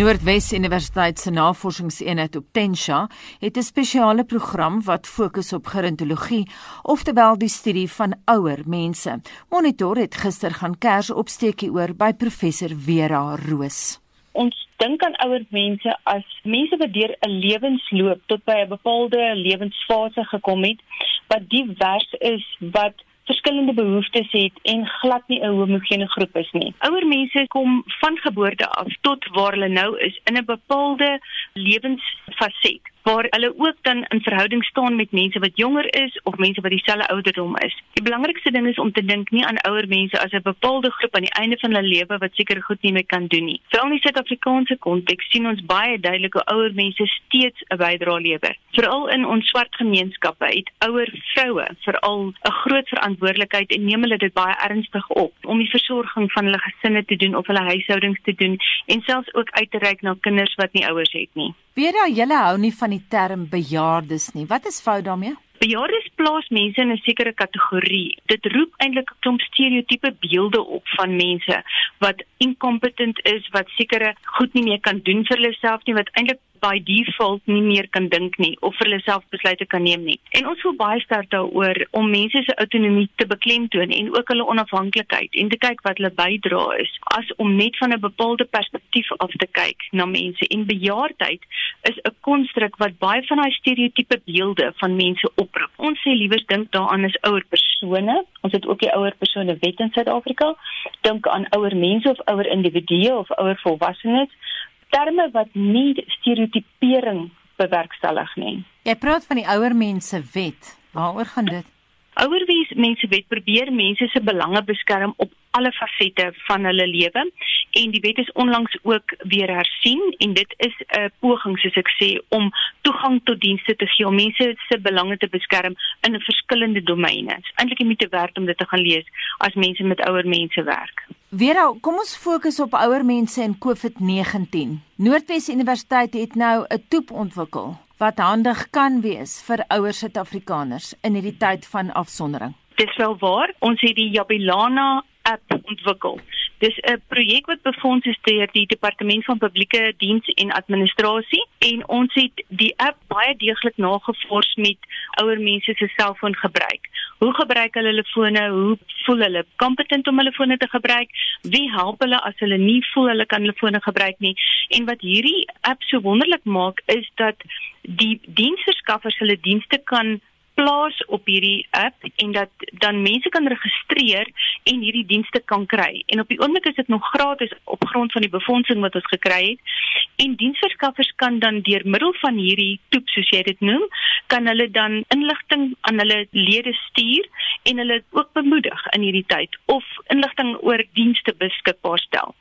Noordwes Universiteit se Navorsingseenheid op Tensha het 'n spesiale program wat fokus op gerontologie, oftewel die studie van ouer mense. Monitor het gister gaan kers opsteekie oor by professor Vera Roos. Ons dink aan ouer mense as mense wat deur 'n lewensloop tot by 'n bepaalde lewensfase gekom het, wat divers is, wat verskillende behoeftes het en glad nie 'n homogene groep is nie. Ouer mense kom van geboorte af tot waar hulle nou is in 'n bepaalde lewensfaset waar hulle ook dan in verhouding staan met mense wat jonger is of mense wat dieselfde ouderdom is. Die belangrikste ding is om te dink nie aan ouer mense as 'n bepaalde groep aan die einde van hulle lewe wat seker goed nie meer kan doen nie. Veral in die Suid-Afrikaanse konteks sien ons baie duidelik hoe ouer mense steeds 'n bydrae lewer. Veral in ons swart gemeenskappe het ouer vroue veral 'n groot verantwoordelikheid en neem hulle dit baie ernstig op om die versorging van hulle gesinne te doen of hulle huishoudings te doen en selfs ook uit te reik na kinders wat nie ouers het nie. Vera, julle hou nie van die term bejaardes nie. Wat is fout daarmee? Bejaardes plaas mense in 'n sekere kategorie. Dit roep eintlik 'n klomp stereotipe beelde op van mense wat incompetent is, wat sekere goed nie meer kan doen vir hulle self nie, wat eintlik by default nie meer kan dink nie of vir hulle self besluite kan neem nie. En ons voel baie sterk daaroor om mense se autonomie te beklemtoon en ook hulle onafhanklikheid en te kyk wat hulle bydra is as om net van 'n bepaalde perspektief af te kyk na mense. En bejaardheid is 'n konstruk wat baie van daai stereotipe beelde van mense oproep. Ons sê liewer dink daaraan as ouer persone. Ons het ook die ouer persone wet in Suid-Afrika. Dink aan ouer mense of ouer individue of ouer volwassenes terme wat nie stereotipering bewerkstellig nie. Jy praat van die ouer mense wet. Waaroor gaan dit? Ouer mense wet probeer mense se belange beskerm op alle fasette van hulle lewe en die wet is onlangs ook weer hersien en dit is 'n poging soos ek sê om toegang tot dienste te gee om mense se belange te beskerm in verskillende domeine. Dit is eintlik nie te werd om dit te gaan lees as mense met ouer mense werk. Vera, kom ons fokus op ouer mense en COVID-19. Noordwes Universiteit het nou 'n toep ontwikkel wat handig kan wees vir ouer Suid-Afrikaners in hierdie tyd van afsondering. Dis wel waar. Ons het die Jabilana app ontwikkel. Dis 'n projek wat befonds is deur die Departement van Publieke Diens en Administrasie en ons het die app baie deeglik nagevors met ouer mense se selfoongebruik. Hoe gebruik hulle hulle fone? Hoe voel hulle kompetent om hulle fone te gebruik? Wie help hulle as hulle nie voel hulle kan hulle fone gebruik nie? En wat hierdie app so wonderlik maak is dat die diensverskaffers hulle dienste kan plaas op hierdie app en dat dan mense kan registreer en hierdie dienste kan kry. En op die oomblik is dit nog gratis op grond van die befondsing wat ons gekry het. En diensverskaffers kan dan deur middel van hierdie toep soos jy dit noem, kan hulle dan inligting aan hulle lede stuur en hulle ook bemoedig in hierdie tyd of inligting oor dienste beskikbaar stel.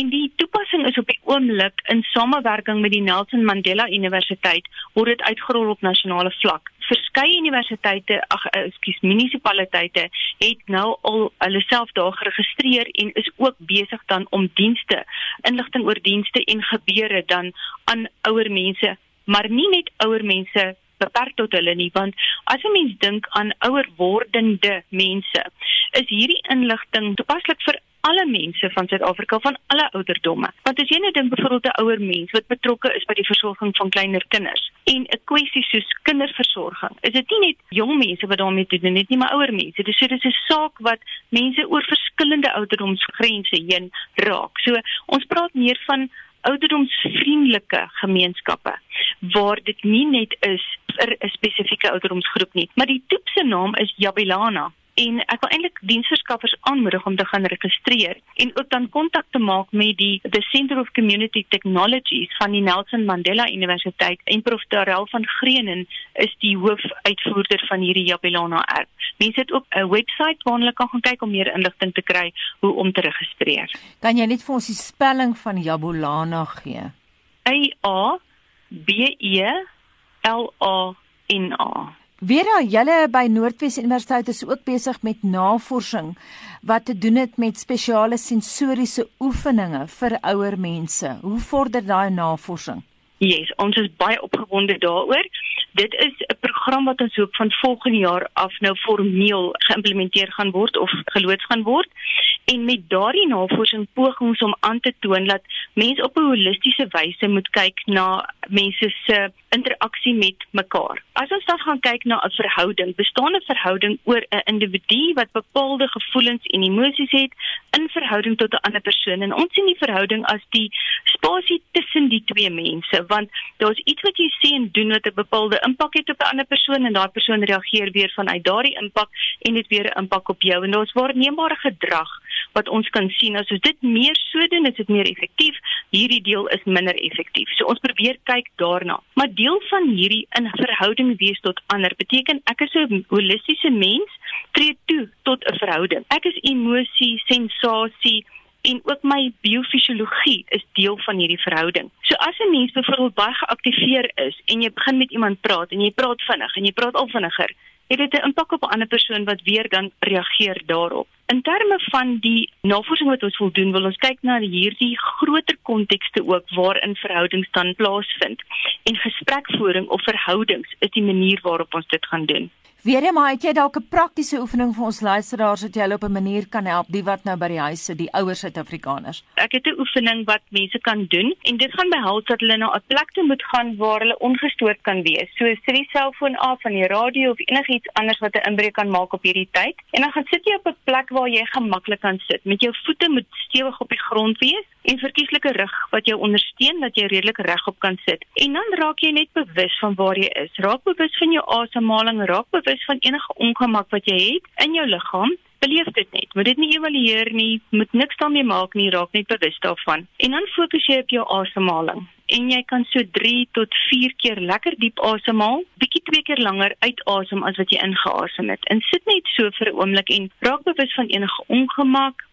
En die toepassing is op die oomblik in samewerking met die Nelson Mandela Universiteit word dit uitgerol op nasionale vlak verskeie universiteite, ag eh, ekskuus, munisipaliteite het nou al hulle self daar geregistreer en is ook besig dan om dienste, inligting oor dienste en gebeure dan aan ouer mense, maar nie net ouer mense beperk tot hulle nie want as 'n mens dink aan ouer wordende mense is hierdie inligting toepaslik vir alle mense van Suid-Afrika van alle ouderdomme. Want as jy nou dink byvoorbeeld 'n ouer mens wat betrokke is by die versorging van kleiner kinders en 'n kwessie soos kinderversorging, is dit nie net jong mense wat daarmee te doen het nie, maar ouer mense. Dis so dis 'n saak wat mense oor verskillende ouderdomsgrense heen raak. So ons praat meer van ouderdomsvriendelike gemeenskappe waar dit nie net is vir 'n spesifieke ouderdomsgroep nie, maar die toep se naam is Jabilana en ek wil eintlik diensverskaffers aanmoedig om te gaan registreer en ook dan kontak te maak met die the Center of Community Technologies van die Nelson Mandela Universiteit en Prof Darrell van Greenen is die hoofuitvoerder van hierdie Jabilana app. Mense het ook 'n webwerf waar hulle kan gaan kyk om meer inligting te kry hoe om te registreer. Kan jy net vir ons die spelling van Jabilana gee? A A B E L A N A Vera, julle by Noordwes Universiteit is ook besig met navorsing wat te doen het met spesiale sensoriese oefeninge vir ouer mense. Hoe vorder daai navorsing? Yes, ons is baie opgewonde daaroor. Dit is 'n program wat ons hoop van volgende jaar af nou formeel geïmplementeer gaan word of geloods gaan word. En met daardie navorsing poog ons om aan te toon dat mense op 'n holistiese wyse moet kyk na mense se interaksie met mekaar. As ons dan gaan kyk na 'n verhouding, bestaan 'n verhouding oor 'n individu wat bepaalde gevoelens en emosies het in verhouding tot 'n ander persoon. En ons sien die verhouding as die spasie tussen die twee mense, want daar's iets wat jy sê en doen wat 'n bepaalde impak het op 'n ander persoon en daai persoon reageer weer vanuit daardie impak en dit weer 'n impak op jou en daar's waarneembare gedrag wat ons kan sien as ons dit meer so doen, is dit meer effektief. Hierdie deel is minder effektief. So ons probeer kyk daarna. Maar deel van hierdie in verhouding wees tot ander beteken ek is 'n holistiese mens tree toe tot 'n verhouding. Ek is emosie, sensasie en ook my biofisiologie is deel van hierdie verhouding. So as 'n mens byvoorbeeld baie geaktiveer is en jy begin met iemand praat en jy praat vinnig en jy praat al vinniger, het dit 'n impak op 'n ander persoon wat weer dan reageer daarop. In terme van die navorsing wat ons wil doen, wil ons kyk na hierdie groter kontekste ook waarin verhoudings dan plaasvind. En gesprekvoering of verhoudings is die manier waarop ons dit gaan doen. Weer jy maar het jy dalk 'n praktiese oefening vir ons luisteraars wat jy hulle op 'n manier kan help die wat nou by die huis sit, die ouer Suid-Afrikaners. Ek het 'n oefening wat mense kan doen en dit gaan behels dat hulle na 'n plek toe moet gaan waar hulle ongestoord kan wees. So sit die selfoon af van die radio of enigiets anders wat 'n inbreuk kan maak op hierdie tyd. En dan gaan sit jy op 'n plek waar jy gemaklik kan sit. Met jou voete moet stewig op die grond wees en verkieslike rug wat jou ondersteun dat jy redelik regop kan sit. En dan raak jy net bewus van waar jy is. Raak bewus van jou asemhaling, raak bewus van enige ongemak wat jy het in jou liggaam. Beleef dit net. Moet dit nie evalueer nie, moet niks daarmee maak nie, raak net bewus daarvan. En dan fokus jy op jou asemhaling. En jy kan so 3 tot 4 keer lekker diep asemhaal, bietjie twee keer langer uitasem as wat jy ingeasem het. En sit net so vir 'n oomblik en raak bewus van enige ongemak.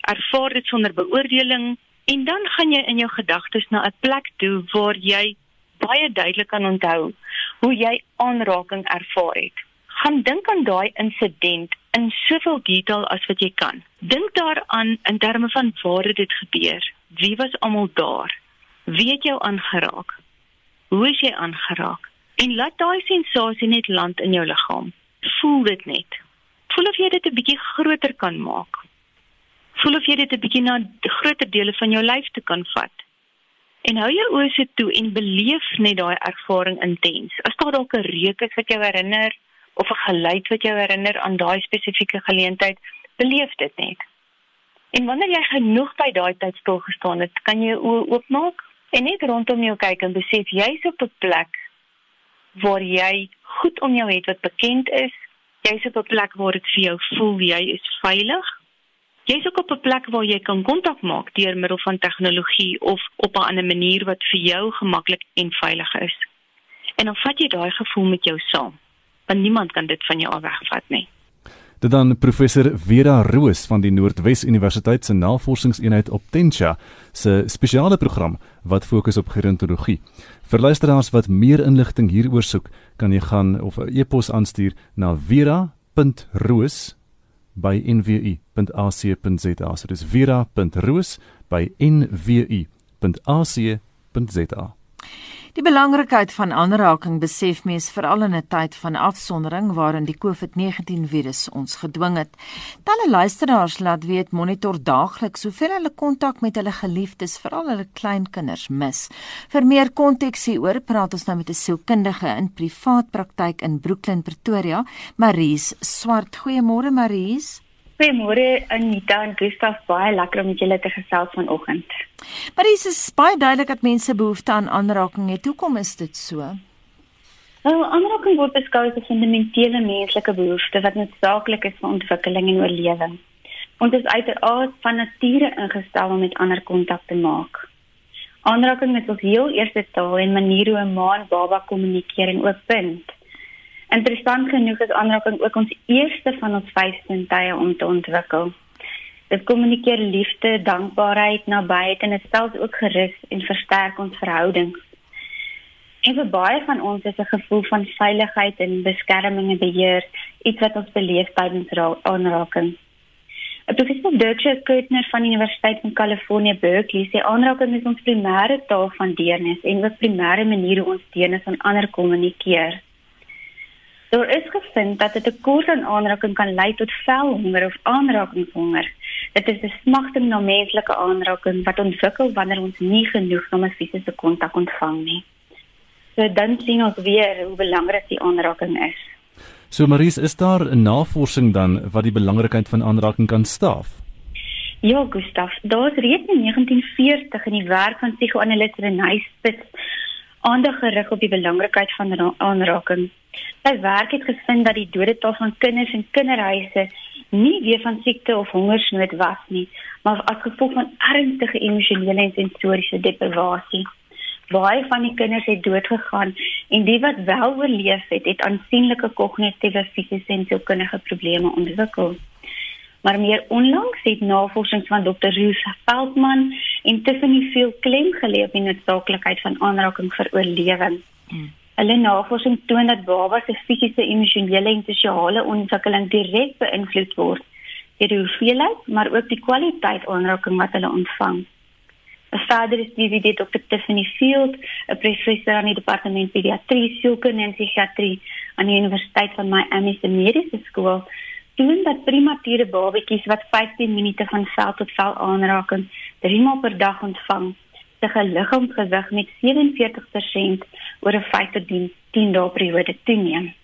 Ervaar dit sonder beoordeling En dan gaan jy in jou gedagtes na 'n plek toe waar jy baie duidelik kan onthou hoe jy aanraking ervaar het. Gaan dink aan daai insident in soveel detail as wat jy kan. Dink daaraan in terme van waar dit gebeur. Wie was almal daar? Wie het jou aangeraak? Hoe is jy aangeraak? En laat daai sensasie net land in jou liggaam. Voel dit net. Voel of jy dit 'n bietjie groter kan maak voel of jy dit 'n bietjie na groter dele van jou lyf te kan vat. En hou jou oë se toe en beleef net daai ervaring intens. As daar dalk 'n reuk is wat jou herinner of 'n geluid wat jou herinner aan daai spesifieke geleentheid, beleef dit net. En wanneer jy genoeg by daai tyd stil gestaan het, kan jy jou oë oopmaak en net rondom jou kyk en besef jy's op 'n plek waar jy goed om jou het wat bekend is. Jy's op 'n plek waar dit vir jou voel jy is veilig Jy's ook op 'n plek waar jy kan kontak maak deur middel van tegnologie of op 'n ander manier wat vir jou gemaklik en veilig is. En dan vat jy daai gevoel met jou saam, want niemand kan dit van jou wegvat nie. Dit dan professor Vera Roos van die Noordwes Universiteit se Navorsingseenheid op Tensha se spesiale program wat fokus op gerontologie. Vir luisteraars wat meer inligting hieroor soek, kan jy gaan of 'n e-pos aanstuur na vera.roos by nwu.ac.za. So dis vera.roos@nwu.ac.za. Die belangrikheid van aanraking besef mense veral in 'n tyd van afsondering waarin die COVID-19 virus ons gedwing het. Talle luisteraars laat weet monitor daagliks hoeveel hulle kontak met hulle geliefdes, veral hulle kleinkinders mis. Vir meer konteks hieroor praat ons nou met 'n sielkundige in privaat praktyk in Brooklyn, Pretoria, Maries Swart. Goeiemôre Maries. Goeiemôre Anita en Gustaf, baie lekker om met julle te gesels vanoggend. Maar dis is baie duidelik dat mense behoefte aan aanraking het. Hoekom is dit so? Wel, aanraking word beskou as 'n fundamentele menslike behoefte wat noodsaaklik is vir ontwikkeling en oorlewing. Ons is uiteraard van nature ingestel om met ander kontak te maak. Aanraking is ons heel eerste taal en manier hoe 'n ma en baba kommunikeer en ook bind. Interessant genoeg is aanraking ook ons eerste van ons vyf sintuie om te ontwikkel. Dit kommunikeer liefde, dankbaarheid, nabyheid en dit stel ook gerus en versterk ons verhoudings. En vir baie van ons is 'n gevoel van veiligheid en beskerming en beheer iets wat ons beleef tydens aanraking. Professor Dirk Kurtner van die Universiteit van Kalifornië Berkeley sê aanraking is ons primêre taal van deernis en ook primêre manier hoe ons deernis aan ander kommunikeer. Daar is gevind dat 'n tekort aan aanraking kan lei tot velhonger of aanrakingshonger. Dit is 'n smagting na menslike aanraking wat ontwikkel wanneer ons nie genoeg van 'n fisiese kontak ontvang nie. So dan sien ons weer hoe belangrik die aanraking is. So Maries, is daar 'n navorsing dan wat die belangrikheid van aanraking kan staaf? Ja, Gustaf, daar is reeds in 1940 in die werk van psigoanalis Renée Spitz aandag gerig op die belangrikheid van aanraking. Sy werk het gevind dat die dodetal van kinders in kinderhuise nie weer van siekte of hongersnood was nie, maar as gevolg van ernstige emosionele en sensoriese deprivasie. Baie van die kinders het doodgegaan en die wat wel oorleef het, het aansienlike kognitiewe, fisiese en sielkundige probleme ontwikkel. Maar meer onlangs het navorsing van Dr. Ruth Feldman en Tiffany Field klem gelê op die noodsaaklikheid van aanraking vir oorlewing. Hmm. Hulle navorsing toon dat babas se fisiese, emosionele en sosiale ontwikkeling direk beïnvloed word deur die hoeveelheid, maar ook die kwaliteit aanraking wat hulle ontvang. 'n Verdere studie deur Dr. Tiffany Field, 'n professor aan die departement pediatrie, sielkunde en psigiatrie aan die Universiteit van Miami se mediese skool, toon dat premature babatjies wat 15 minute van vel tot vel aanraking 3 maal per dag ontvang, se liggaamsgewig met 47% oor 'n 5 tot 10 dae periode toeneem.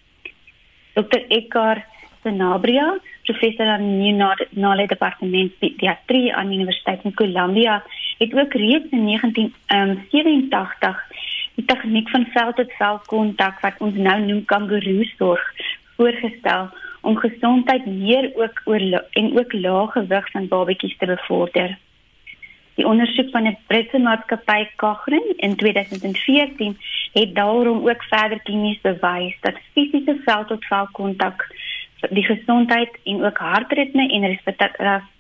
Dr. Ekar Sanabria, professor aan die Neurologie Departement Pediatrie aan die Universiteit van Columbia, het ook reeds in 1987 um, die tegniek van vel-tot-vel kontak wat ons nou noem kangaroo sorg voorgestel om gesondheid meer ook oor en ook lae gewig van babatjies te bevorder. Die ondersoek van 'n Britse maatskappy Cochrane in 2014 het daarom ook verder klinies bewys dat fisiese vel-tot-vel kontak die gesondheid en ook hartritme en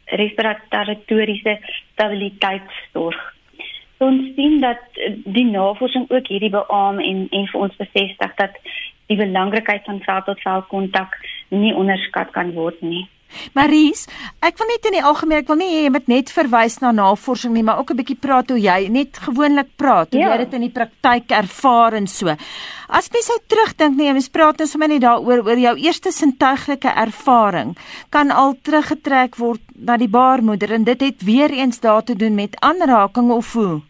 respiratoriese stabiliteit sorg. Ons sien dat die navorsing ook hierdie beamoen en en vir ons bevestig dat die belangrikheid van vel-tot-vel kontak nie onderskat kan word nie. Maries, ek wil net in die algemeen, ek wil nie hê jy moet net verwys na navorsing nie, maar ook 'n bietjie praat hoe jy net gewoonlik praat, hoe ja. jy dit in die praktyk ervaar en so. As jy sou terugdink nee, mens praat nou sommer net daaroor oor jou eerste sintuiglike ervaring kan al teruggetrek word na die baarmoeder en dit het weer eens daar te doen met aanraking of hoe?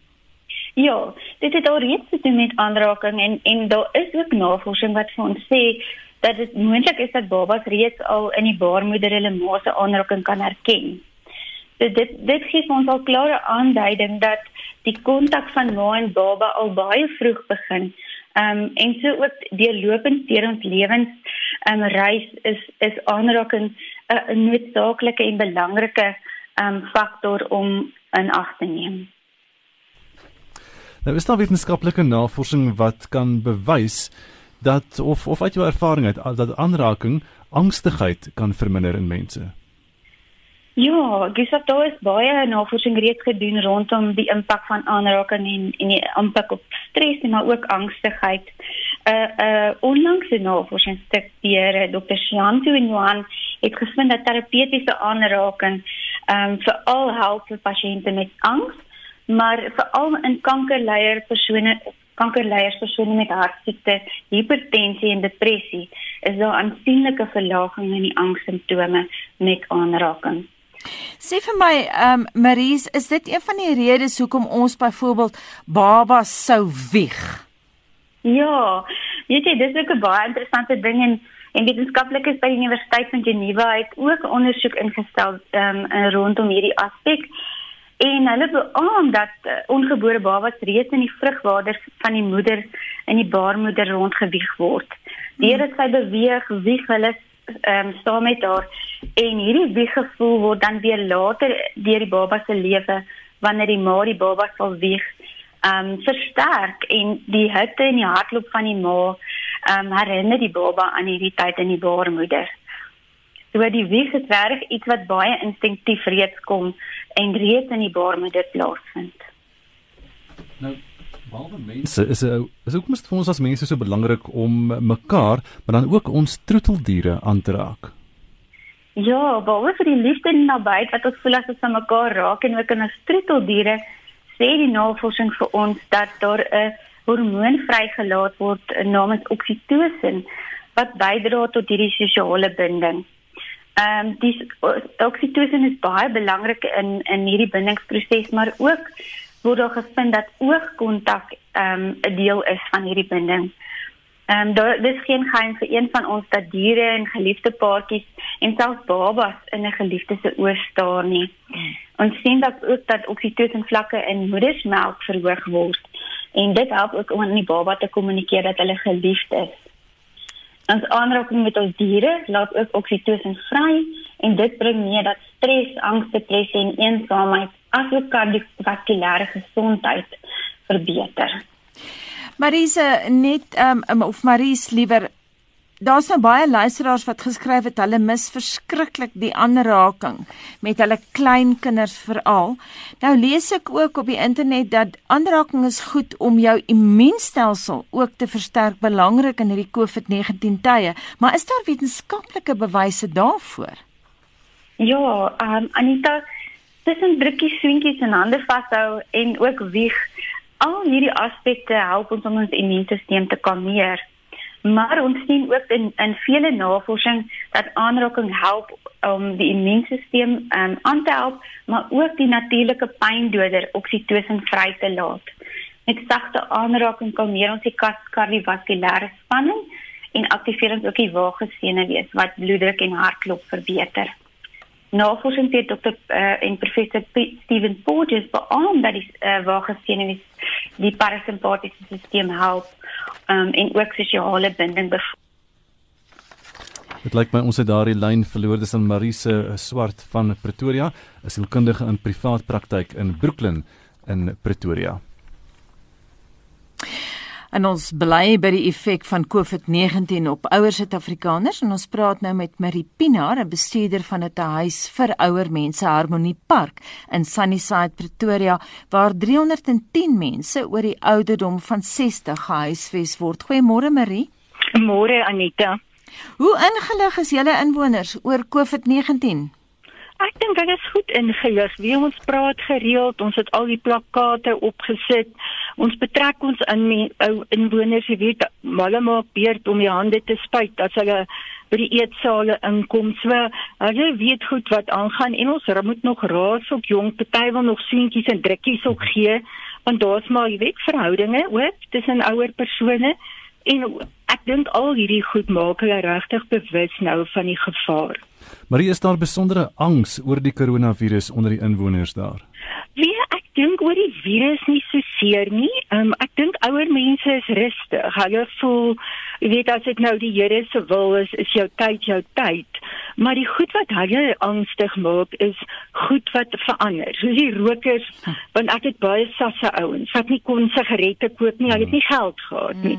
Ja, dit het al reeds te doen met aanraking en en daar is ook navorsing wat vir ons sê dat dit moontlik is dat babas reeds al in die baarmoeder hulle ma se aanraking kan herken. So dit dit gee ons al klare aanduiding dat die kontak van ma en baba al baie vroeg begin. Ehm um, en so ook deurlopend deur ons lewens ehm um, reis is is aanraking 'n noodsaaklike en belangrike ehm um, faktor om in ag te neem. Nou is daar wetenskaplike navorsing wat kan bewys dat of of uit jou ervaring uit dat aanraking angstigheid kan verminder in mense. Ja, gesof daar is baie navorsing reeds gedoen rondom die impak van aanraking en en die impak op stres en maar ook angstigheid. 'n uh, 'n uh, onlangse navorsingsstuk deur uh, Dr. Shantu en Johan het gevind dat terapeutiese aanraking ehm um, veral help vir pasiënte met angs, maar veral in kankerleier persone kankerleiers persone met hartsiekte, hipertensie en depressie is daar aansienlike verlaging in die angssimptome met aanraking. Sê vir my, ehm um, Maries, is dit een van die redes hoekom ons byvoorbeeld babas sou wieg? Ja, weet jy, dis ook 'n baie interessante ding en en wetenskaplikes by die Universiteit van Geneva het ook ondersoek ingestel ehm um, rondom hierdie aspek en hulle beamoen dat uh, ongebore babas reeds in die vrugwater van die moeder in die baarmoeder rondgewieg word. Deur dit sy beweeg, wieg hulle ehm um, staan met haar en hierdie wieggevoel word dan weer later deur die baba se lewe wanneer die ma die baba sal wieg ehm um, versterk en die hitte en die hartklop van die ma ehm um, herinner die baba aan hierdie tyd in die baarmoeder. So die wieg is reg iets wat baie instinktief reeds kom en reeds in die baarmoeder plaasvind. Nou behalwe mense is is is ook mos vir ons as mense so belangrik om mekaar, maar dan ook ons troeteldiere aan te raak. Ja, behalwe vir die liefde en nabyheid wat ons voel as ons aan mekaar raak en ook in ons troeteldiere, sê die navorsing vir ons dat daar 'n hormoon vrygelaat word namens oksitosin wat bydra tot hierdie sosiale binding. Ehm um, dis oksitosin is baie belangrik in in hierdie bindingsproses, maar ook word daar gevind dat oogkontak ehm um, 'n deel is van hierdie binding. Ehm um, daar dis geen geheim vir een van ons dat diere en geliefde paartjies en selfs babas in 'n geliefde se oë staar nie. Ons sien dat ook dat oksitosin vlakke in moedersmelk verhoog word en dit help ook om aan die baba te kommunikeer dat hulle geliefd is. Ons aanraking met ons diere laat ook oksitosin vry en dit bring mee dat stres, angs, depressie en eensaamheid asook kardiovaskulêre gesondheid verbeter. Marise net um, of Maries liewer Daar's nou baie luisteraars wat geskryf het hulle mis verskriklik die aanraking met hulle kleinkinders veral. Nou lees ek ook op die internet dat aanraking is goed om jou immuunstelsel ook te versterk, belangrik in hierdie COVID-19 tye. Maar is daar wetenskaplike bewyse daarvoor? Ja, um, Anita, tussen drukkies, swinkies en hande vashou en ook wieg, al hierdie aspekte help ons om ons immuunstelsel te kalmeer. Maar ons sien ook in in vele navorsing dat aanraking help om die immuunstelsel um, aan te help, maar ook die natuurlike pyndoder oksitosin vry te laat. Met sagte aanraking kalmeer ons die kardiovaskulêre spanning en aktiveer ons ook die vaagsenuwees wat bloeddruk en hartklop verbeter. Navorsing deur Dr. Uh, en professor Steven Porges beamoen dat die uh, vaagsenuwees die parasimpatiese stelsel help um, en ook sosiale binding. Dit lyk my ons het daardie lyn verloor dis aan Marise Swart van Pretoria, 'n sielkundige in privaat praktyk in Brooklyn in Pretoria. En ons bly by die effek van COVID-19 op ouer Suid-Afrikaners en ons praat nou met Marie Pinaar, 'n bestuurder van 'n huis vir ouer mense Harmonie Park in Sunnyside, Pretoria, waar 310 mense oor die ouderdom van 60 gehuisves word. Goeiemôre Marie. Môre Anita. Hoe ingelig is julle inwoners oor COVID-19? Ek dink dit is goed ingelig. Wie ons praat gereeld, ons het al die plakkate opgesit. Ons betrek ons in die ou inwoners, jy weet, hulle maak beurt om die hande te spuit as hulle by die eetsale inkom. So, hulle weet goed wat aangaan en ons moet nog raas op jong party wil nog seentjies en drukkies ook gee, want daar's maar, jy weet, verhoudinge ook tussen ouer persone en ek dink al hierdie goed maak hulle regtig bewus nou van die gevaar. Marie, is daar besondere angs oor die koronavirus onder die inwoners daar? Dink oor die virus nie so seer nie. Um, ek dink ouer mense is rustig. Hulle voel, jy weet as dit nou die Here se wil is, is jou tyd jou tyd. Maar die goed wat hulle angstig maak is goed wat verander. Soos die rokers, want ek het baie sasse ouens wat nie kon sigarette koop nie, hulle het nie geld gehad nie.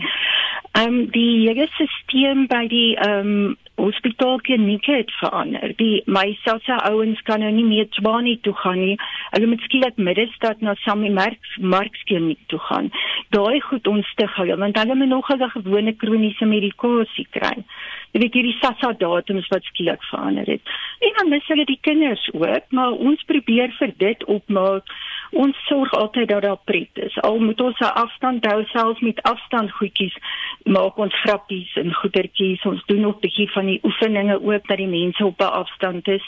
Ehm um, die hele stelsel by die ehm um, hospitaal kliniek het verander. Die my selfse ouens kan nou nie meer Tswane toe gaan nie. Hulle moet skielik middestad na Sammy Marks Marks kliniek toe gaan. Daai goed ontstig hulle want hulle moet nog 'n gewone kroniese medikasie kry. Jy weet hierdie SASSA datums wat skielik verander het. En dan mis hulle die kinders ook, maar ons probeer vir dit opmaak ons sorg altyd dat daar pret is. Al moet ons 'n afstand hou selfs met afstand goedjies, maak ons grappies en goetertjies. Ons doen ook 'n bietjie van die oefeninge ook dat die mense op 'n afstand is.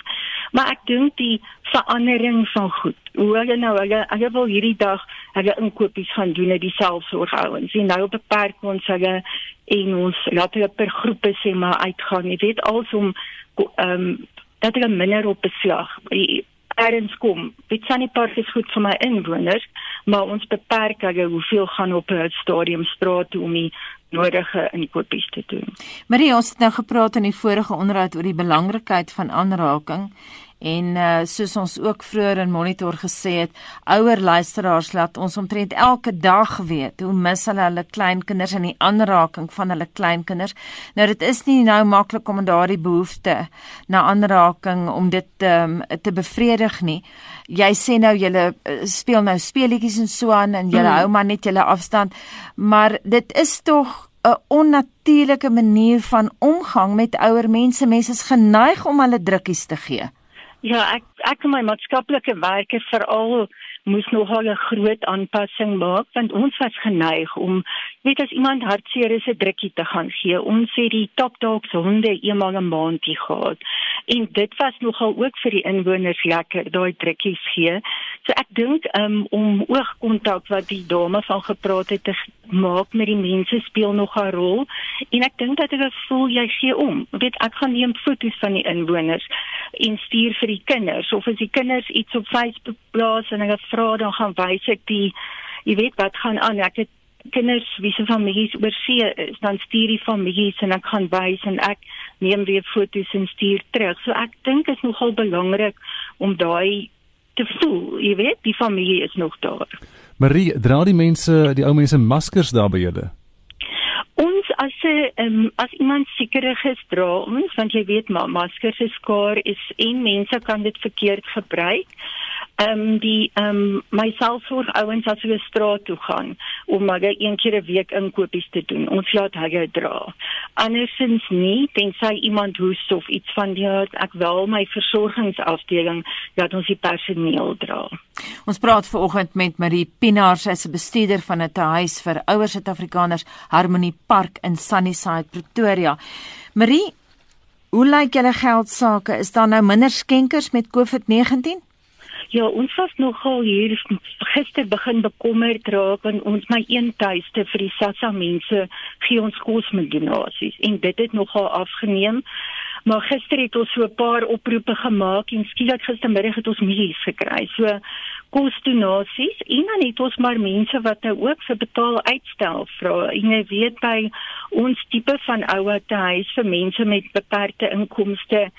Maar ek dink die verandering van goed. Hoe hulle nou hulle hulle wil hierdie dag hulle inkopies gaan doen uit die selfsorgouens. En nou beperk ons hulle en ons laat hulle per groepe sê maar uitgaan. Jy weet alsom ehm um, dat hulle minder op beslag erns kom. Dit sien nie presies goed vir my inwoners, maar ons beperk hulle hoeveel gaan op 'n stadium straat om die nodige inkopies te doen. Marie, ons het nou gepraat in die vorige onderhoud oor die belangrikheid van aanraking En uh, soos ons ook vroeër in monitor gesê het, ouer luisteraars laat ons omtrent elke dag weet hoe mis hulle hulle kleinkinders en die aanraking van hulle kleinkinders. Nou dit is nie nou maklik om daardie behoefte na aanraking om dit um, te bevredig nie. Jy sê nou jy eh, speel nou speletjies en so aan en jy mm. hou maar net julle afstand, maar dit is tog 'n onnatuurlike manier van omgang met ouer mense. Mense is geneig om hulle drukkies te gee. Ja, ek ek en my maatskaplike werker veral moes nogal 'n groot aanpassing maak want ons was geneig om weet as iemand hartseer is 'n drukkie te gaan gee. Ons het die top dogs honde eenmal 'n maandjie gehad en dit was nogal ook vir die inwoners lekker daai drukkies gee. So ek dink um, om oogkontak wat die dame van gepraat het te maak met die mense speel nog 'n rol en ek dink dat ek voel jy gee om. Weet ek gaan neem foto's van die inwoners en stuur vir die kinders of as die kinders iets op Facebook plaas en ek vra dan gaan wys ek die jy weet wat gaan aan. Ek het kinders wie se families oor see is, dan stuur die families en ek gaan wys en ek neem weer foto's en stuur terug. So ek dink is nogal belangrik om daai te voel, jy weet, die familie is nog daar. Marie, dra die mense, die ou mense maskers daar by julle? Ons as 'n um, as iemand sekerig is dra ons want jy weet maar maskers is skaar is en mense kan dit verkeerd gebruik ehm um, die ehm um, my selfsorg ouens as hulle straat toe gaan om maar een keer 'n week inkopies te doen. Ons laat hulle dra. Andersins nie, tensy iemand hoes of iets van die aard, ek wil my versorgingsafdeling laat ons die personeel dra. Ons praat vanoggend met Marie Pinaar, sy is 'n bestuurder van 'n huis vir ouer Suid-Afrikaners, Harmony Park in Sunnyside, Pretoria. Marie, hoe lyk julle geld sake? Is daar nou minder skenkers met COVID-19? Ja, ons was nogal hier gister begin bekommerd raak en ons my een tuiste vir die SASSA mense gee ons kos met donasies en dit het nogal afgeneem. Maar gister het ons so 'n paar oproepe gemaak en skielik gistermiddag het ons milies gekry. So kos donasies en dan het ons maar mense wat nou ook vir betaal uitstel vra. En jy weet by ons tipe van ouer huis vir mense met beperkte inkomste,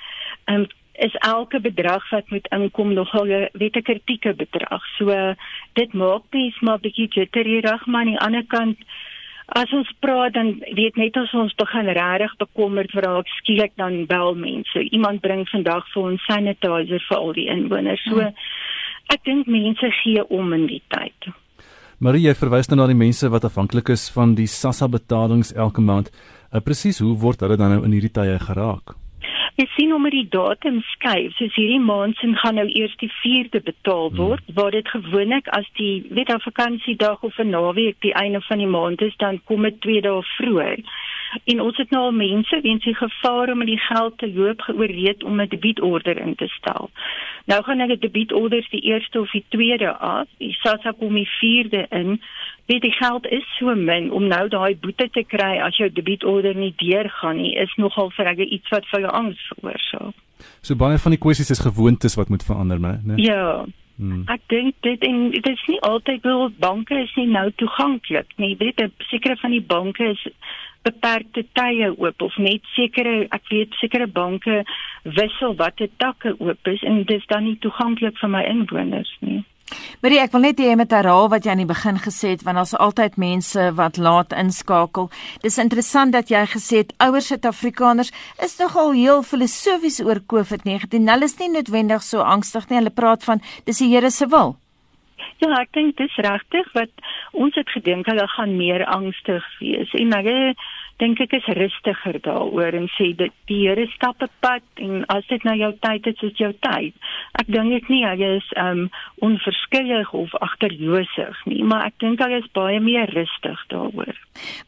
um, is elke bedrag wat moet inkom nogal 'n wette kritieke bedrag. So dit maak mens maar bietjie jitterig, maar aan die ander kant as ons praat dan weet net as ons begin regtig bekommerd raak, skielik dan bel mense. Iemand bring vandag vir ons sanitizer vir al die inwoners. So hmm. ek dink mense gee om in die tyd. Marie, jy verwys nou na die mense wat afhanklik is van die SASSA betalings elke maand. Uh, Presies, hoe word hulle dan nou in hierdie tye geraak? Jy sien hoe met die datum skuif. Soos hierdie maand se gaan nou eers die 4de betaal hmm. word, hmm. waar dit gewoonlik as die weet af vakansiedag of 'n naweek die einde van die maand is, dan kom dit 2 dae vroeër. En ons het nou al mense weens die gevaar om die geld te loop geoorreed om 'n debietorder in te stel. Nou gaan die debietorders die 1ste of die 2de af. Die SASSA kom die 4de in weet die geld is so min om nou daai boete te kry as jou debietorder nie deurgaan nie is nogal vir ek iets wat vir jou angs veroorsaak. So baie van die kwessies is gewoontes wat moet verander, né? Ja. Hmm. Ek dink dit en dit is nie altyd wil banke is nie nou toeganklik nie. Weet jy, sekere van die banke is beperkte tye oop of net sekere ek weet sekere banke wissel watter takke oop is en dit is dan nie toeganklik vir my inwoners nie. Marie, ek wil net hê jy moet herhaal wat jy aan die begin gesê het want daar's altyd mense wat laat inskakel. Dis interessant dat jy gesê het ouer Suid-Afrikaners is nogal heel filosofies oor COVID-19. Hulle is nie noodwendig so angstig nie. Hulle praat van dis die Here se wil. Ja, ek dink dis regtig wat ons het gedink hulle gaan meer angstig wees. En hulle dink ek is rustiger daaroor en sê dit die Here stap 'n pad en as dit nou jou tyd is, is jou tyd. Ek dink ek nie hy is um onverskillig of agterloosig nie, maar ek dink hy is baie meer rustig daaroor.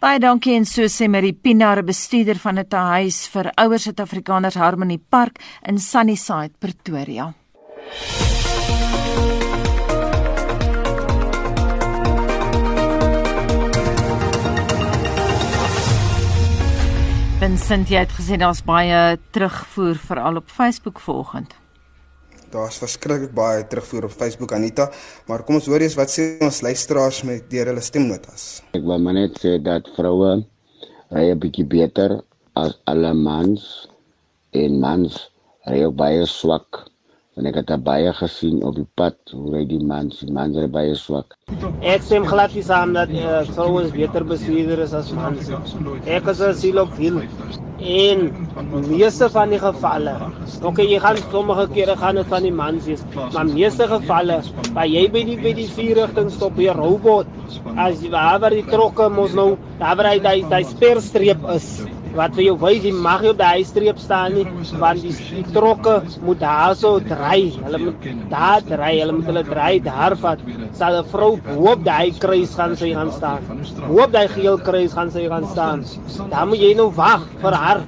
Baie dankie en so sê Marie Pinaar, bestuurder van 'n huis vir ouer Suid-Afrikaners Harmony Park in Sunnyside, Pretoria. Vincent, jy het gesê daar's baie terugvoer veral op Facebook vanoggend. Daar's verskriklik baie terugvoer op Facebook Anita, maar kom ons hoor eers wat sê ons luisteraars met deur hulle stemnotas. Ek wil maar net sê dat vroue ry 'n bietjie beter as alle mans en mans ry baie swak en ek het baie gesien op die pad hoe hy die man se man se baie swak. Ek stem glad nie saam dat uh, vrouens beter bestuurder is as mans. Ek is as siel op hiel. En meeste van die gevalle, okay, jy gaan sommige kere gaan dit van die mans wees, maar meeste gevalle, waar jy by die by die vier rigting stop hier robot, as jy waar die trokke mos nou, daar waar hy daai sperstreep is wat vir jou wys jy mag nie op die streep staan nie want die, die trokke moet daar so dry. Hulle moet daar dry hulle moet hulle dry daar vat. Sal 'n vrou hoop daai kruis gaan sy gaan staan. Hoop daai geel kruis gaan sy gaan staan. Dan moet jy nou wag vir haar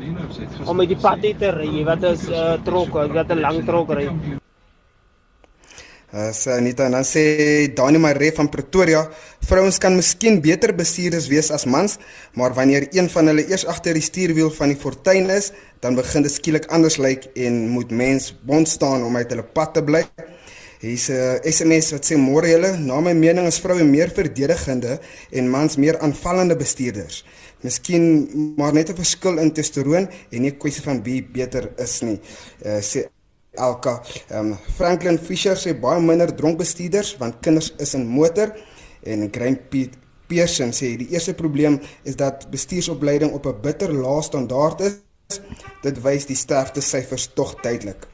om met die pad te ry wat is uh, trok wat 'n lang trok ry Uh, sê Anita en dan sê Dani Maree van Pretoria, vrouens kan miskien beter bestuurders wees as mans, maar wanneer een van hulle eers agter die stuurwiel van die fortuin is, dan begin dit skielik anders lyk en moet mens bond staan om uit hulle pad te bly. Hier's 'n SMS wat sê môre julle, na my mening is vroue meer verdedigende en mans meer aanvallende bestuurders. Miskien maar net 'n verskil in testosteron en nie 'n kwessie van wie beter is nie. Uh, sê Elka. Ehm um, Franklin Fisher sê baie minder dronk bestuurders want kinders is in motor en Grain Piet Pearson sê die eerste probleem is dat bestuursopleiding op 'n bitter lae standaard is. Dit wys die sterfte syfers tog duidelik.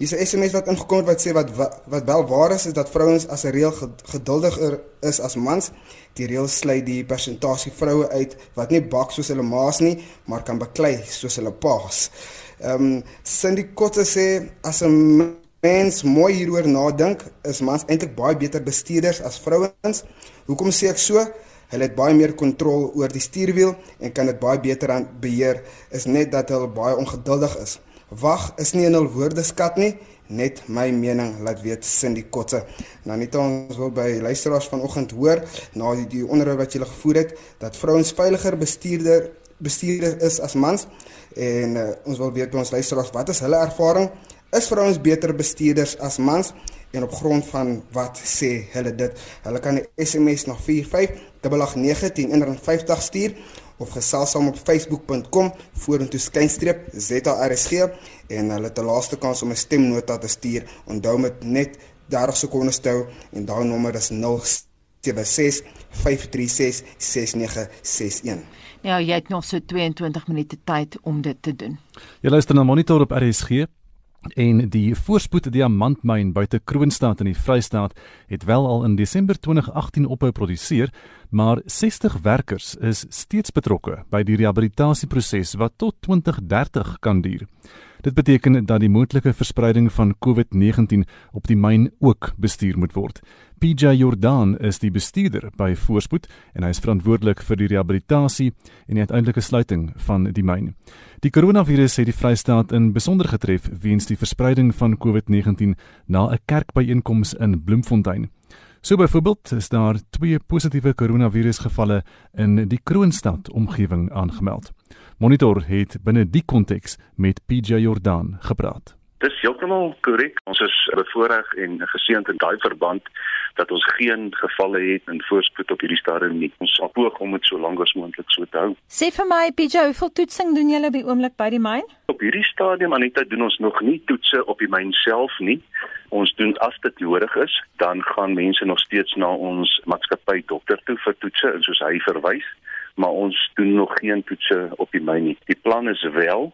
Hier's 'n SMS wat ingekom het wat sê wat wat wel waar is is dat vrouens as 'n reël geduldiger is as mans. Die reël sluit die persentasie vroue uit wat nie bak soos hulle maas nie, maar kan baklei soos hulle paas. Ehm um, Cindy Kotte sê as 'n mens mooi hieroor nadink, is mans eintlik baie beter bestuurders as vrouens. Hoekom sê ek so? Hulle het baie meer kontrole oor die stuurwiel en kan dit baie beter aan beheer. Is net dat hulle baie ongeduldig is. Wag is nie in hul woordeskat nie, net my mening laat weet Cindy Kotte. Nou net ons wil by luisteraars vanoggend hoor na die, die onderhoud wat julle gevoer het dat vrouens veiliger bestuurder bestuurder is as mans en uh, ons wil weet by ons luisteraars wat is hulle ervaring? Is vrouens beter bestuurders as mans? En op grond van wat sê hulle dit? Hulle kan 'n SMS na 4588910 stuur of gesels saam op facebook.com vorentoe skynstreep ZARSG en hulle het die laaste kans om 'n stemnota te stuur. Onthou met net 30 sekondes te hou en daai nommer is 076 536 6961. Ja, jy het nog so 22 minute tyd om dit te doen. Jy luister na Monitor op RSG. En die voorspoed diamantmyn buite Kroonstad in die Vrystaat het wel al in Desember 2018 ophou produseer, maar 60 werkers is steeds betrokke by die rehabilitasieproses wat tot 2030 kan duur. Dit beteken dat die moontlike verspreiding van COVID-19 op die myn ook bestuur moet word. PJ Jordan is die bestuurder by Voorspoed en hy is verantwoordelik vir die rehabilitasie en die uiteindelike sluiting van die myn. Die koronavirus het die Vrystaat in besonder getref weens die verspreiding van COVID-19 na 'n kerkbyeenkoms in Bloemfontein. So byvoorbeeld is daar twee positiewe koronavirusgevalle in die Kroonstad omgewing aangemeld. Monitor het binne die konteks met PJ Jordan gepraat. Dis heeltemal korrek. Ons is bevoorreg en geseënd in daai verband dat ons geen gevalle het in voorspoed op hierdie stadium nie. Ons poog om dit so lank as moontlik so te hou. Sê vir my PJ, hoeveel toetsing doen julle by oomblik by die myn? Op hierdie stadium Anita doen ons nog nie toetse op die myn self nie. Ons doen as dit nodig is, dan gaan mense nog steeds na ons maatskappy dokter toe vir toetse en soos hy verwys, maar ons doen nog geen toetse op die myn nie. Die plan is wel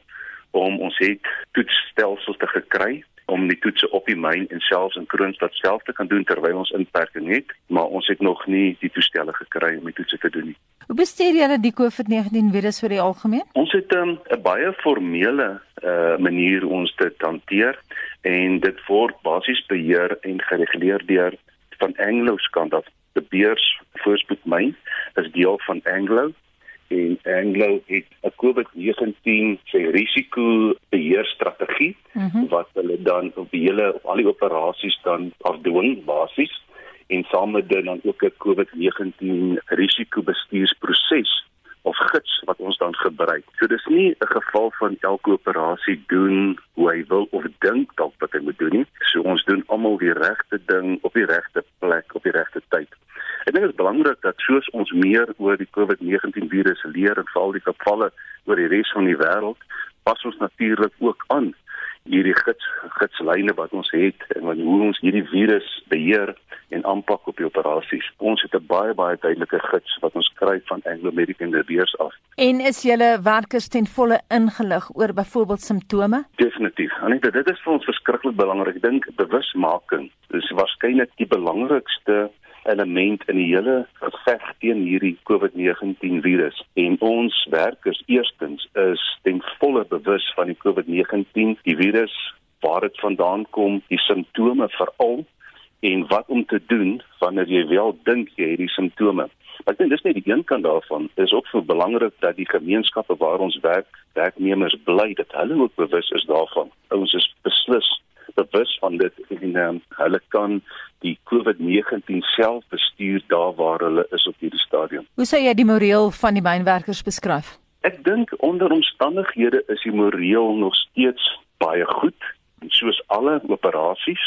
om ons het toetsstelsels te gekry om die toetse op die myn en selfs in Kroonstad self te kan doen terwyl ons inperking het, maar ons het nog nie die toestelle gekry om die toetse te doen nie. Hoe bestuur julle die COVID-19 virus vir die algemeen? Ons het ehm, 'n um, baie formele uh, manier ons dit hanteer en dit word basies beheer en gereguleer deur van Anglo skant af. Die beurs voorspoed myn is deel van Anglo en Anglo het 'n COVID-19 se risiko beheerstrategie mm -hmm. wat hulle dan op die hele op al die operasies dan afdoen basies en saam met dit dan ook 'n COVID-19 risikobestuursproses of gids wat ons dan gebruik. So dis nie 'n geval van elke operasie doen hoe hy wil of dink dalk wat hy moet doen nie. So ons doen almal die regte ding op die regte plek op die regte tyd. Ek dink dit is belangrik dat soos ons meer oor die COVID-19 virus leer en veral die gevalle oor die res van die wêreld, pas ons natuurlik ook aan hierdie gids gidslyne wat ons het en hoe ons hierdie virus beheer en aanpak op die operasies. Ons het 'n baie baie duidelike gids wat ons kry van Anglo American Reserve af. En is julle werkers ten volle ingelig oor byvoorbeeld simptome? Definitief. Anita, dit is vir ons verskriklik belangrik. Ek dink bewusmaking is waarskynlik die belangrikste element in die hele geveg teen hierdie COVID-19 virus. En ons werkers eerstens is ten volle bewus van die COVID-19 die virus, waar dit vandaan kom, die simptome veral en wat om te doen wanneer jy wel dink jy het die simptome. Maar ek dink dis net die een kant daarvan. Dit is ook so belangrik dat die gemeenskappe waar ons werk, werknemers bly dat hulle ook bewus is daarvan. Ons is beslis bewus van dit en um, hulle kan die COVID-19 self bestuur daar waar hulle is op hierdie stadium. Hoe sou jy die moreel van die mynwerkers beskryf? Ek dink onder omstandighede is die moreel nog steeds baie goed. Soos alle operasies,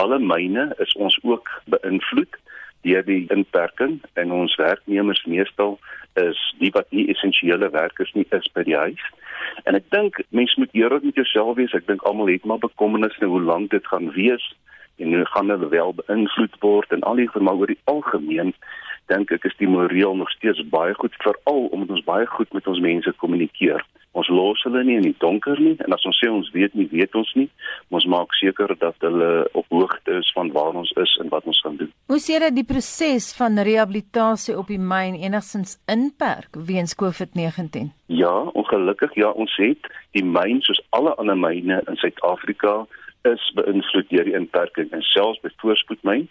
alle myne is ons ook beïnvloed deur die inperking en ons werknemers meestal is die wat nie essensiële werkers nie is by die huis. En ek dink mense moet eerlik met jouself wees. Ek dink almal het maar bekommernis oor hoe lank dit gaan wees en hoe gaan hulle wel beïnvloed word en al die maar oor die algemeen dink ek is die moreel nog steeds baie goed veral omdat ons baie goed met ons mense kommunikeer. Ons los hulle nie in die donker nie en as ons sê ons weet nie, weet ons nie. Ons maak seker dat hulle op hoogte is van waar ons is en wat ons gaan doen. Hoe sien jy die proses van rehabilitasie op die myn enigstens inperk weens COVID-19? Ja, ongelukkig ja, ons het die myn soos alle ander myne in Suid-Afrika is beïnvloed deur die inperking en selfs by voorspoedmyn.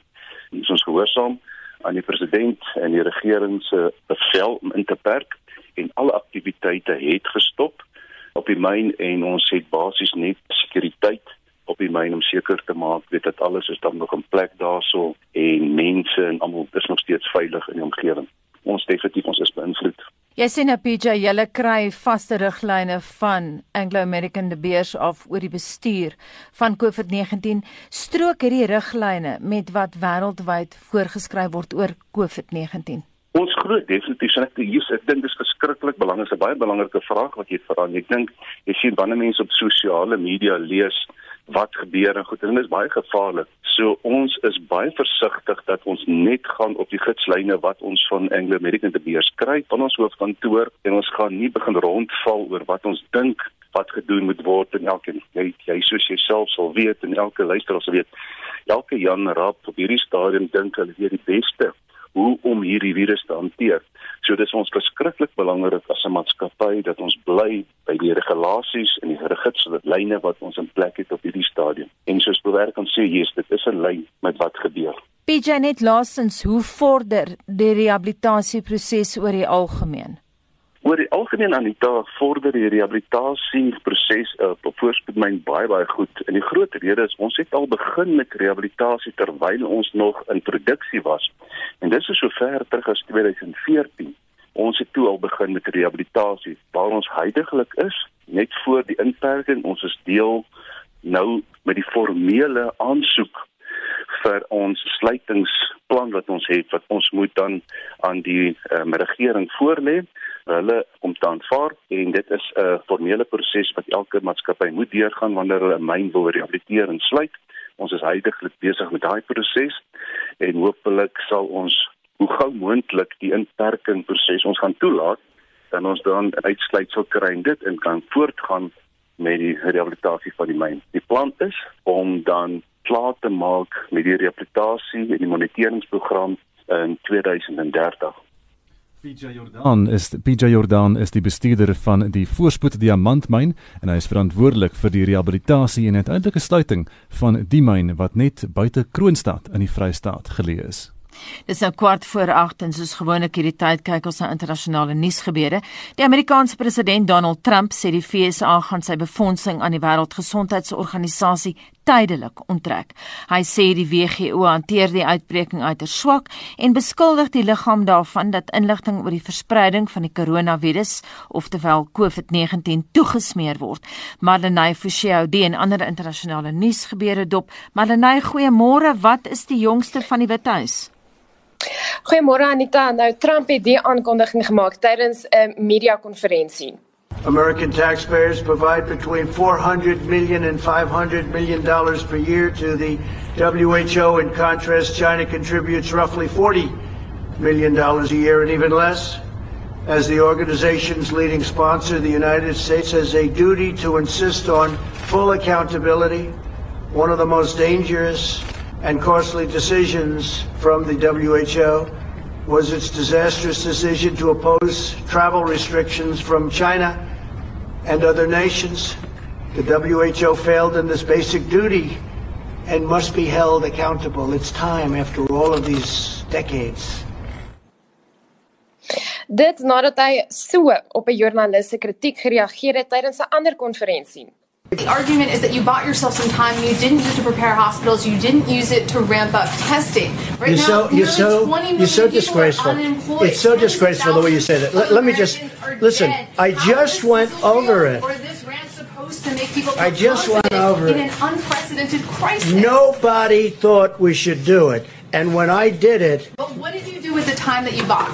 Ons gehoorsaam aan die president en die regering se bevel om in te perk en alle aktiwiteite het gestop op die myn en ons het basies net sekuriteit op die myn om seker te maak weet dat alles is dan nog in plek daarso en mense en almal is nog steeds veilig in die omgewing. Ons definitief ons is beïnvloed. Jy sien nou PJ, julle kry vaste riglyne van Anglo American De Beers af oor die bestuur van COVID-19. Strook hierdie riglyne met wat wêreldwyd voorgeskryf word oor COVID-19? Ons glo definitief en ek hier ek dink dis verskriklik belangrik, 'n baie belangrike vraag wat jy vra. Ek dink jy sien wanneer mense op sosiale media lees wat gebeur en goed en dit is baie gevaarlik. So ons is baie versigtig dat ons net gaan op die gitslyne wat ons van Anglo American te beskryf van ons hoofkantoor en ons gaan nie begin rondval oor wat ons dink wat gedoen moet word en elkeen jy jy soos jouself sal weet en elke luisteraar sal weet elke Jan Raap op hierdie stadium dink hulle weet die beste hoe om hierdie virus te hanteer. So dis ons verskriklik belangrik as 'n maatskappy dat ons bly by die regulasies en die riglyne wat ons in plek het op hierdie stadium. En soos bewerk ons sê, yes, dit is 'n lyn met wat gebeur. PJ net laasens, hoe vorder die rehabilitasieproses oor die algemeen? Oor die algemeen aan die taak vorder die rehabilitasieproses uh, op voorspoedmyn baie baie goed. En die groot rede is ons het al begin met rehabilitasie terwyl ons nog in produksie was. En dit is so ver terug as 2014. Ons het toe al begin met rehabilitasie waar ons heidaglik is net voor die inperking. Ons is deel nou met die formele aansoek vir ons sluitingsplan wat ons het wat ons moet dan aan die um, regering voorlê hulle om te aanvaar en dit is 'n formele proses wat elke maatskappy moet deurgaan wanneer hulle 'n myn wil rehabiliteer en sluit. Ons is heidaglik besig met daai proses en hopelik sal ons hoe gou moontlik die inperking proses ons gaan toelaat dan ons dan uitsluitsel kry en dit en kan voortgaan met die rehabilitasie van die myn. Die plan is om dan klaar te maak met die rehabilitasie en die moniteringsprogram in 2030. PJ Jordan is PJ Jordan is die bestuurder van die Voorspoed Diamantmyn en hy is verantwoordelik vir die rehabilitasie en uiteindelike sluiting van die myn wat net buite Kroonstad in die Vrystaat geleë is. Dis nou kwart voor 8 en soos gewoonlik hierdie tyd kyk ons na internasionale nuusgebeure. Die Amerikaanse president Donald Trump sê die FSA gaan sy befondsing aan die Wêreldgesondheidsorganisasie tydelik onttrek. Hy sê die WHO hanteer die uitbreking uiters swak en beskuldig die liggaam daarvan dat inligting oor die verspreiding van die koronavirus, oftewel COVID-19, toegesmeer word. Marlenae Forshey die en ander internasionale nuusgebeure dop. Marlenae, goeiemôre. Wat is die jongste van die Withuis? Goeiemôre Anita. Nou Trump het die aankondiging gemaak tydens 'n media konferensie. American taxpayers provide between 400 million and 500 million dollars per year to the WHO. In contrast, China contributes roughly 40 million dollars a year and even less. As the organization's leading sponsor, the United States has a duty to insist on full accountability. One of the most dangerous and costly decisions from the WHO was its disastrous decision to oppose travel restrictions from China and other nations. The WHO failed in this basic duty and must be held accountable. It's time after all of these decades. Dit nadat hy so op 'n joernalis se kritiek gereageer het tydens 'n ander konferensie. The argument is that you bought yourself some time you didn't use it to prepare hospitals, you didn't use it to ramp up testing. Right you're now, so, you're so, you're so disgraceful. It's so disgraceful the way you say that. Let, let me just listen. I just went over it. I just went over it. In an unprecedented crisis. Nobody thought we should do it. And when I did it. But what did you do with the time that you bought?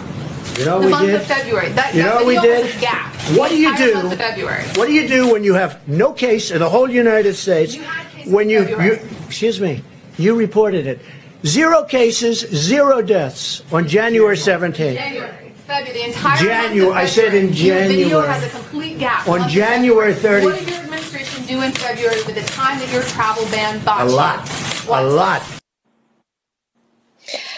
You know the we month did? of February. That, you that know we did? gap. What do you do? Month of February. What do you do when you have no case in the whole United States? You had cases when you, you excuse me, you reported it. Zero cases, zero deaths on January 17th. January. February, the entire January. I said in February. Your video January. has a complete gap. On January 30th. What did your administration do in February with the time that your travel ban bought A lot. What? A lot.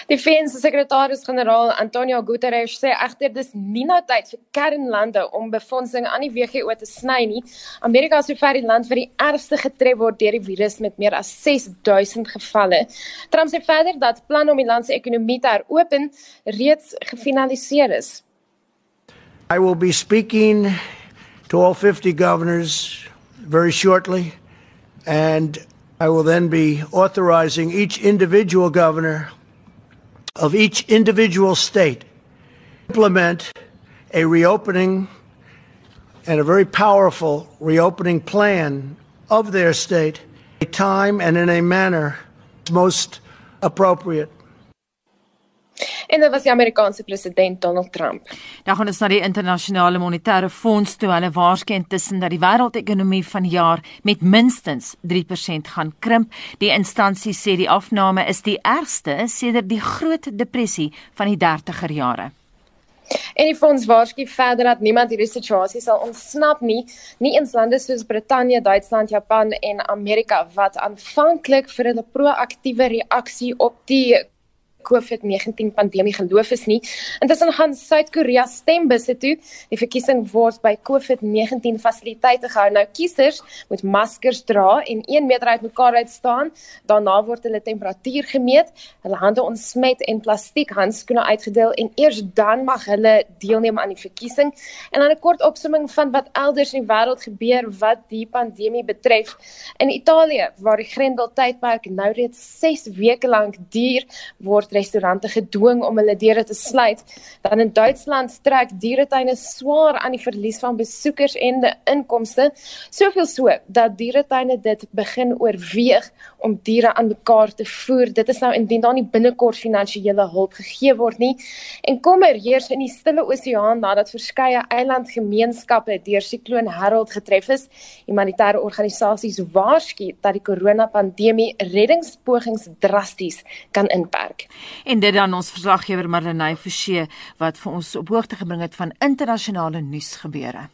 Die se sekretaris-generaal Antonio Guterres sê egter dis nie nou tyd vir kernlande om befondsing aan die WHO te sny nie. Amerika is sover die land wat die ergste getref word deur die virus met meer as 6000 gevalle. Trump sê verder dat planne om die land se ekonomie te heropen reeds gefinaliseer is. I will be speaking to all 50 governors very shortly, and I will then be authorizing each individual governor of each individual state implement a reopening and a very powerful reopening plan of their state, a time and in a manner most appropriate. En dit was die Amerikaanse president Donald Trump. Dan gaan ons na die internasionale monetaire fonds toe. Hulle waarsku intussen dat die wêreldekonomie vanjaar met minstens 3% gaan krimp. Die instansie sê die afname is die ergste sedert die Groot Depressie van die 30er jare. En die fonds waarsku verder dat niemand hierdie situasie sal ontsnap nie, nie eens lande soos Brittanje, Duitsland, Japan en Amerika wat aanvanklik vir hulle proaktiewe reaksie op die COVID-19 pandemie geloof is nie. Intussen gaan Suid-Korea stembusse toe. Die verkiesing word by COVID-19 fasiliteite gehou. Nou kiesers moet maskers dra en 1 meter uit mekaar uit staan. Daarna word hulle temperatuur gemeet, hulle hande ontsmet en plastiek handskoene uitgedeel en eers dan mag hulle deelneem aan die verkiesing. En dan 'n kort opsomming van wat elders in die wêreld gebeur wat die pandemie betref. In Italië, waar die grendeltydperk nou reeds 6 weke lank duur, word restaurante gedwing om hulle deure te sluit. Dan in Duitsland trek dieretuine swaar aan die verlies van besoekers en die inkomste, soveel so dat dieretuine dit begin oorweeg om diere aan mekaar te voer. Dit is nou indien daar nie binnekort finansiële hulp gegee word nie. En kommer heers in die Stille Oseaan nadat verskeie eilandgemeenskappe deur sikloon Harold getref is. Humanitêre organisasies waarsku dat die koronapandemie reddingspogings drasties kan inperk. En dit dan ons verslaggewer Marlenae Forsie wat vir ons op hoogte gebring het van internasionale nuusgebeure.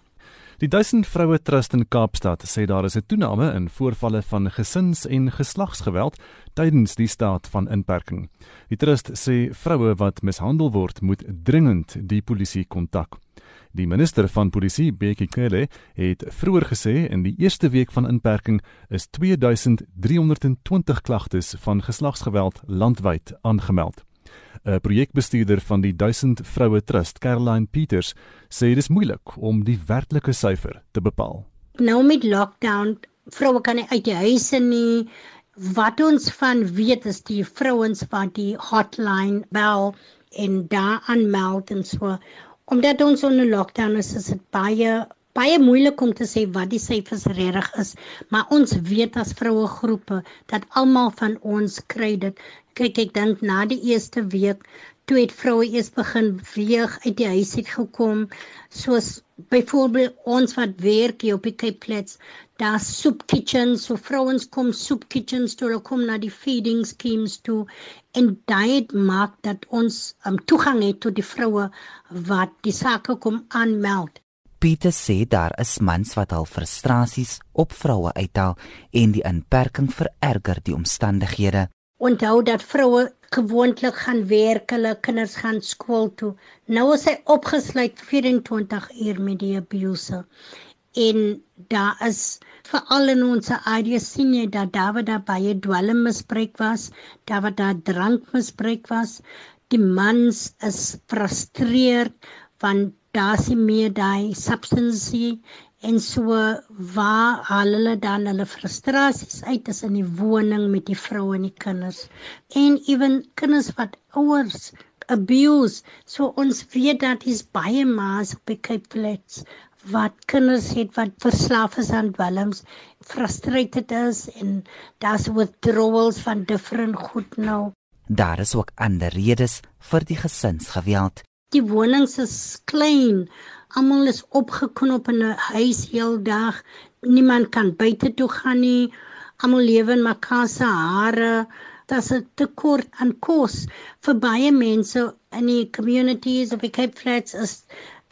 Die Duisend Vroue Trust in Kaapstad sê daar is 'n toename in voorvalle van gesins- en geslagsgeweld tydens die staat van inperking. Die trust sê vroue wat mishandel word, moet dringend die polisie kontak. Die minister van polisie, Bekkie Cele, het vroeër gesê in die eerste week van inperking is 2320 klagtes van geslagsgeweld landwyd aangemeld. 'n Projekbestuurder van die 1000 Vroue Trust, Caroline Peters, sê dit is moeilik om die werklike syfer te bepaal. Nou met lockdown, vroue kan nie uit die huise nie. Wat ons van weet is die vrouens wat die hotline bel en daar aanmeld en so. Omdat ons onder lockdown is, is dit baie baie moeilik om te sê wat die syfers regtig is, maar ons weet as vroue groepe dat almal van ons kry dit. Kyk, ek dink na die eerste week toe het vroue eers begin weeg uit die huis uit gekom, soos byvoorbeeld ons wat werk hier op die Cape Flats, daar soup kitchens, so vrouens kom soup kitchens toe, hulle kom na die feeding schemes toe en dit maak dat ons um, toegang het tot die vroue wat die sake kom aanmeld. Pieter sê daar is mans wat al frustrasies op vroue uithaal en die inperking vererger die omstandighede. Onthou dat vroue gewoonlik gaan werk, hulle kinders gaan skool toe. Nou is hy opgesluit 24 uur met die abuse. En daar is veral in ons area sien jy dat daar waar daar baie dwelmmisbruik was, daar waar daar drankmisbruik was, die mans is frustreerd want daar's nie meer daai substansie en so waar haal hulle dan hulle frustrasies uit is in die woning met die vroue en die kinders. En ewen kinders wat ouers abuse. So ons weet dat is baie maas op die Cape Flats wat kinders het wat verslaaf is aan dwelms frustrated is en daar's withdrawals van different goed nou daar is ook ander redes vir die gesinsgeweld die wonings is klein Almal is opgeknop in 'n huis heeldag. Niemand kan buite toe gaan nie. Almal lewe in mekaar se hare. Daar's 'n tekort aan kos vir baie mense in die communities of die Cape Flats is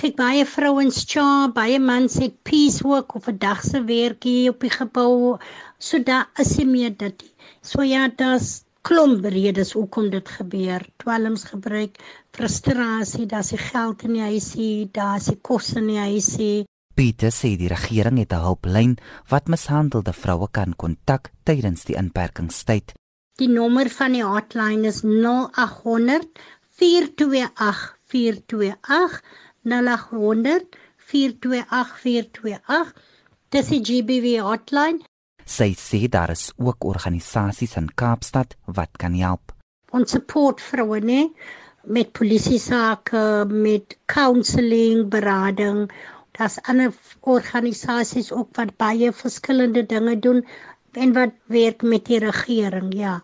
kyk baie vrouens cha, baie mans het piecework of 'n dag se werkie op die gebou. So daar is nie meer dit. So ja, daar's klomp redes hoekom dit gebeur. Dwelms gebruik, frustrasie, daar's nie geld in die huisie, daar's nie kos in die huisie. Pieter sê die regering het 'n hulplyn wat mishandelde vroue kan kontak tydens die inperkingstyd. Die nommer van die hotline is 0800 428 428 0800 428 428 Dis die GBV hotline Sy sê daar is ook organisasies in Kaapstad wat kan help. Ons support vroue nê met polisie sake, met counselling, berading. Daar's ander organisasies ook wat baie verskillende dinge doen en wat werk met die regering, ja.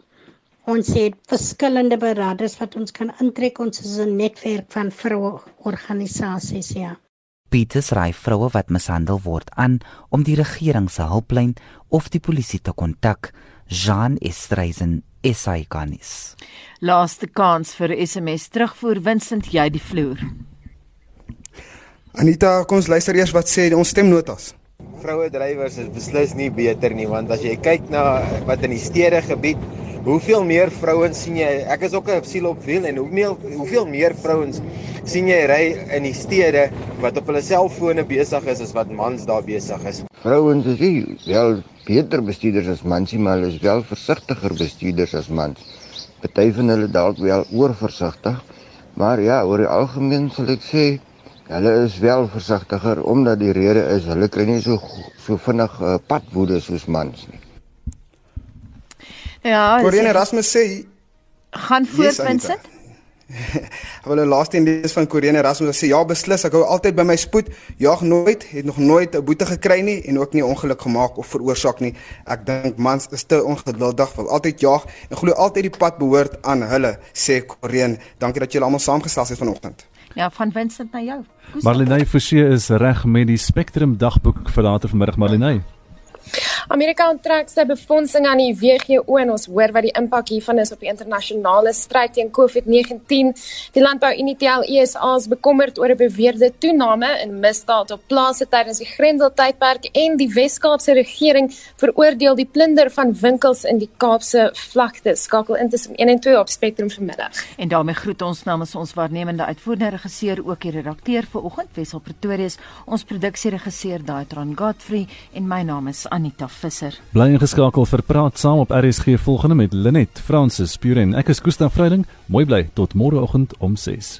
Ons het verskillende beraders wat ons kan intrek. Ons is 'n netwerk van vroue organisasies, ja. Pieters ry vroue wat mishandel word aan om die regering se hulplyn of die polisie te kontak. Jean Estreisen Esaiganis. Laaste kans vir SMS terugvoer Vincent jy die vloer. Anita, kom ons luister eers wat sê ons stemnotas. Vroue drywers is beslis nie beter nie want as jy kyk na wat in die stede gebied Hoeveel meer vrouens sien jy? Ek is ook 'n siel op wiel en hoeveel hoeveel meer vrouens sien jy ry in die stede wat op hulle selfone besig is as wat mans daar besig is. Vrouens is nie wel beter bestuurders as mans nie, maar hulle is wel versigtiger bestuurders as mans. Party van hulle dalk wel oorversigtig, maar ja, oor die algemeen sal ek sê hulle is wel versigtiger omdat die rede is hulle kry nie so so vinnig uh, padwoede soos mans nie. Ja, Corinne Erasmus sê gaan voort Vincent. Hulle laaste een lees van Corinne Erasmus sê ja beslis ek hou altyd by my spoed. Jag nooit het nog nooit 'n boete gekry nie en ook nie ongeluk gemaak of veroorsaak nie. Ek dink mans is te ongeduldig wil altyd jag en glo altyd die pad behoort aan hulle sê Corinne. Dankie dat julle almal saamgesels het vanoggend. Ja, van Vincent na jou. Marlene Forsie is reg met die Spectrum dagboek vir later vanmiddag Marlene. Amerika onttrek sy befondsing aan die WGO en ons hoor wat die impak hiervan is op die internasionale stryd teen COVID-19. Die landbou-unitaal ESA is bekommerd oor 'n beweerde toename in misdaad op plase tydens die Grendeltydperk en die Wes-Kaapse regering veroordeel die plunder van winkels in die Kaapse vlakte. Skakel in tussen 1 en 2 op Spectrum vanmiddag. En daarmee groet ons namens ons waarnemende uitvoerende regisseur ook die redakteur vir oggend Wessel Pretorius, ons produksieregisseur Daitron Godfrey en my naam is Anita Visser. Bly ingeskakel vir praat saam op RSG volgende met Linet Francis Puren. Ek is Koos van Vreiding. Mooi bly tot môreoggend om 6.